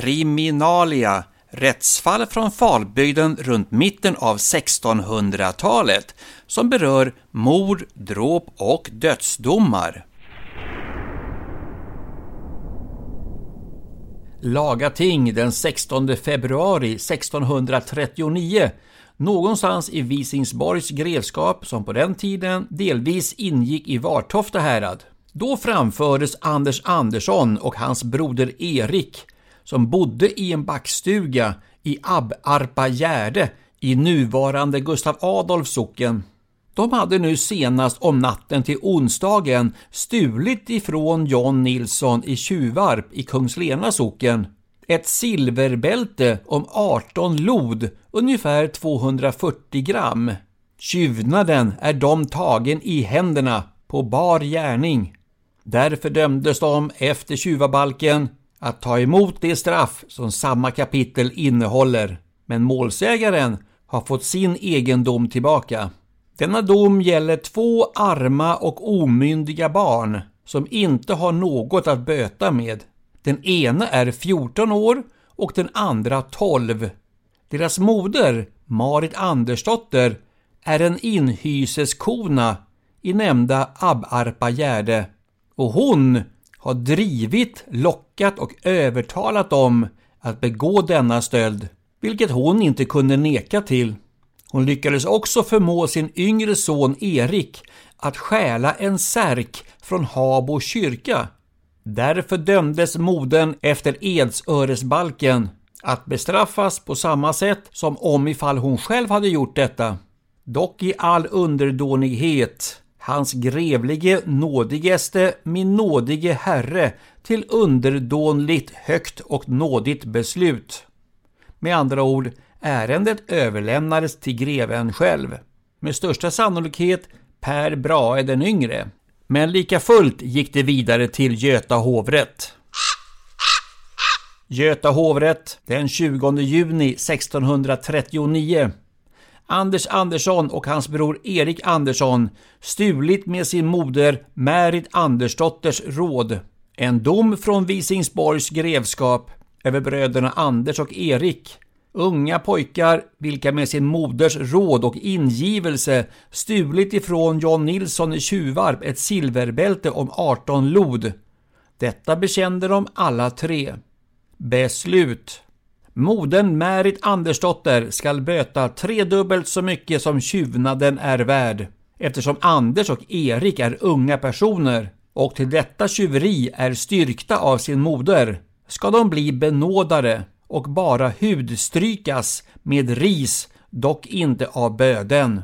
Kriminalia Rättsfall från Falbygden runt mitten av 1600-talet som berör mord, dråp och dödsdomar. Lagating den 16 februari 1639 någonstans i Visingsborgs grevskap som på den tiden delvis ingick i Vartofta härad. Då framfördes Anders Andersson och hans broder Erik som bodde i en backstuga i Abbarpa Gärde i nuvarande Gustav Adolfs socken. De hade nu senast om natten till onsdagen stulit ifrån John Nilsson i Tjuvarp i Kungslena socken ett silverbälte om 18 lod, ungefär 240 gram. Tjuvnaden är de tagen i händerna på bar gärning. Därför dömdes de efter tjuvabalken att ta emot det straff som samma kapitel innehåller. Men målsägaren har fått sin egendom tillbaka. Denna dom gäller två arma och omyndiga barn som inte har något att böta med. Den ena är 14 år och den andra 12. Deras moder, Marit Andersdotter, är en inhyseskona i nämnda Abarpa Gärde och hon har drivit, lockat och övertalat dem att begå denna stöld, vilket hon inte kunde neka till. Hon lyckades också förmå sin yngre son Erik att stjäla en särk från Habo kyrka. Därför dömdes modern efter Edsöresbalken att bestraffas på samma sätt som om ifall hon själv hade gjort detta. Dock i all underdånighet hans grevlige nådigaste, min nådige herre, till underdånligt högt och nådigt beslut. Med andra ord, ärendet överlämnades till greven själv. Med största sannolikhet Per Brahe den yngre. Men lika fullt gick det vidare till Göta hovrätt. Göta hovrätt den 20 juni 1639 Anders Andersson och hans bror Erik Andersson stulit med sin moder Märit Andersdotters råd. En dom från Visingsborgs grevskap över bröderna Anders och Erik. Unga pojkar vilka med sin moders råd och ingivelse stulit ifrån John Nilsson i Tjuvarp ett silverbälte om 18 lod. Detta bekände de alla tre. Beslut Moden Märit Andersdotter skall böta tredubbelt så mycket som tjuvnaden är värd, eftersom Anders och Erik är unga personer och till detta tjuveri är styrkta av sin moder, ska de bli benådade och bara hudstrykas med ris, dock inte av böden.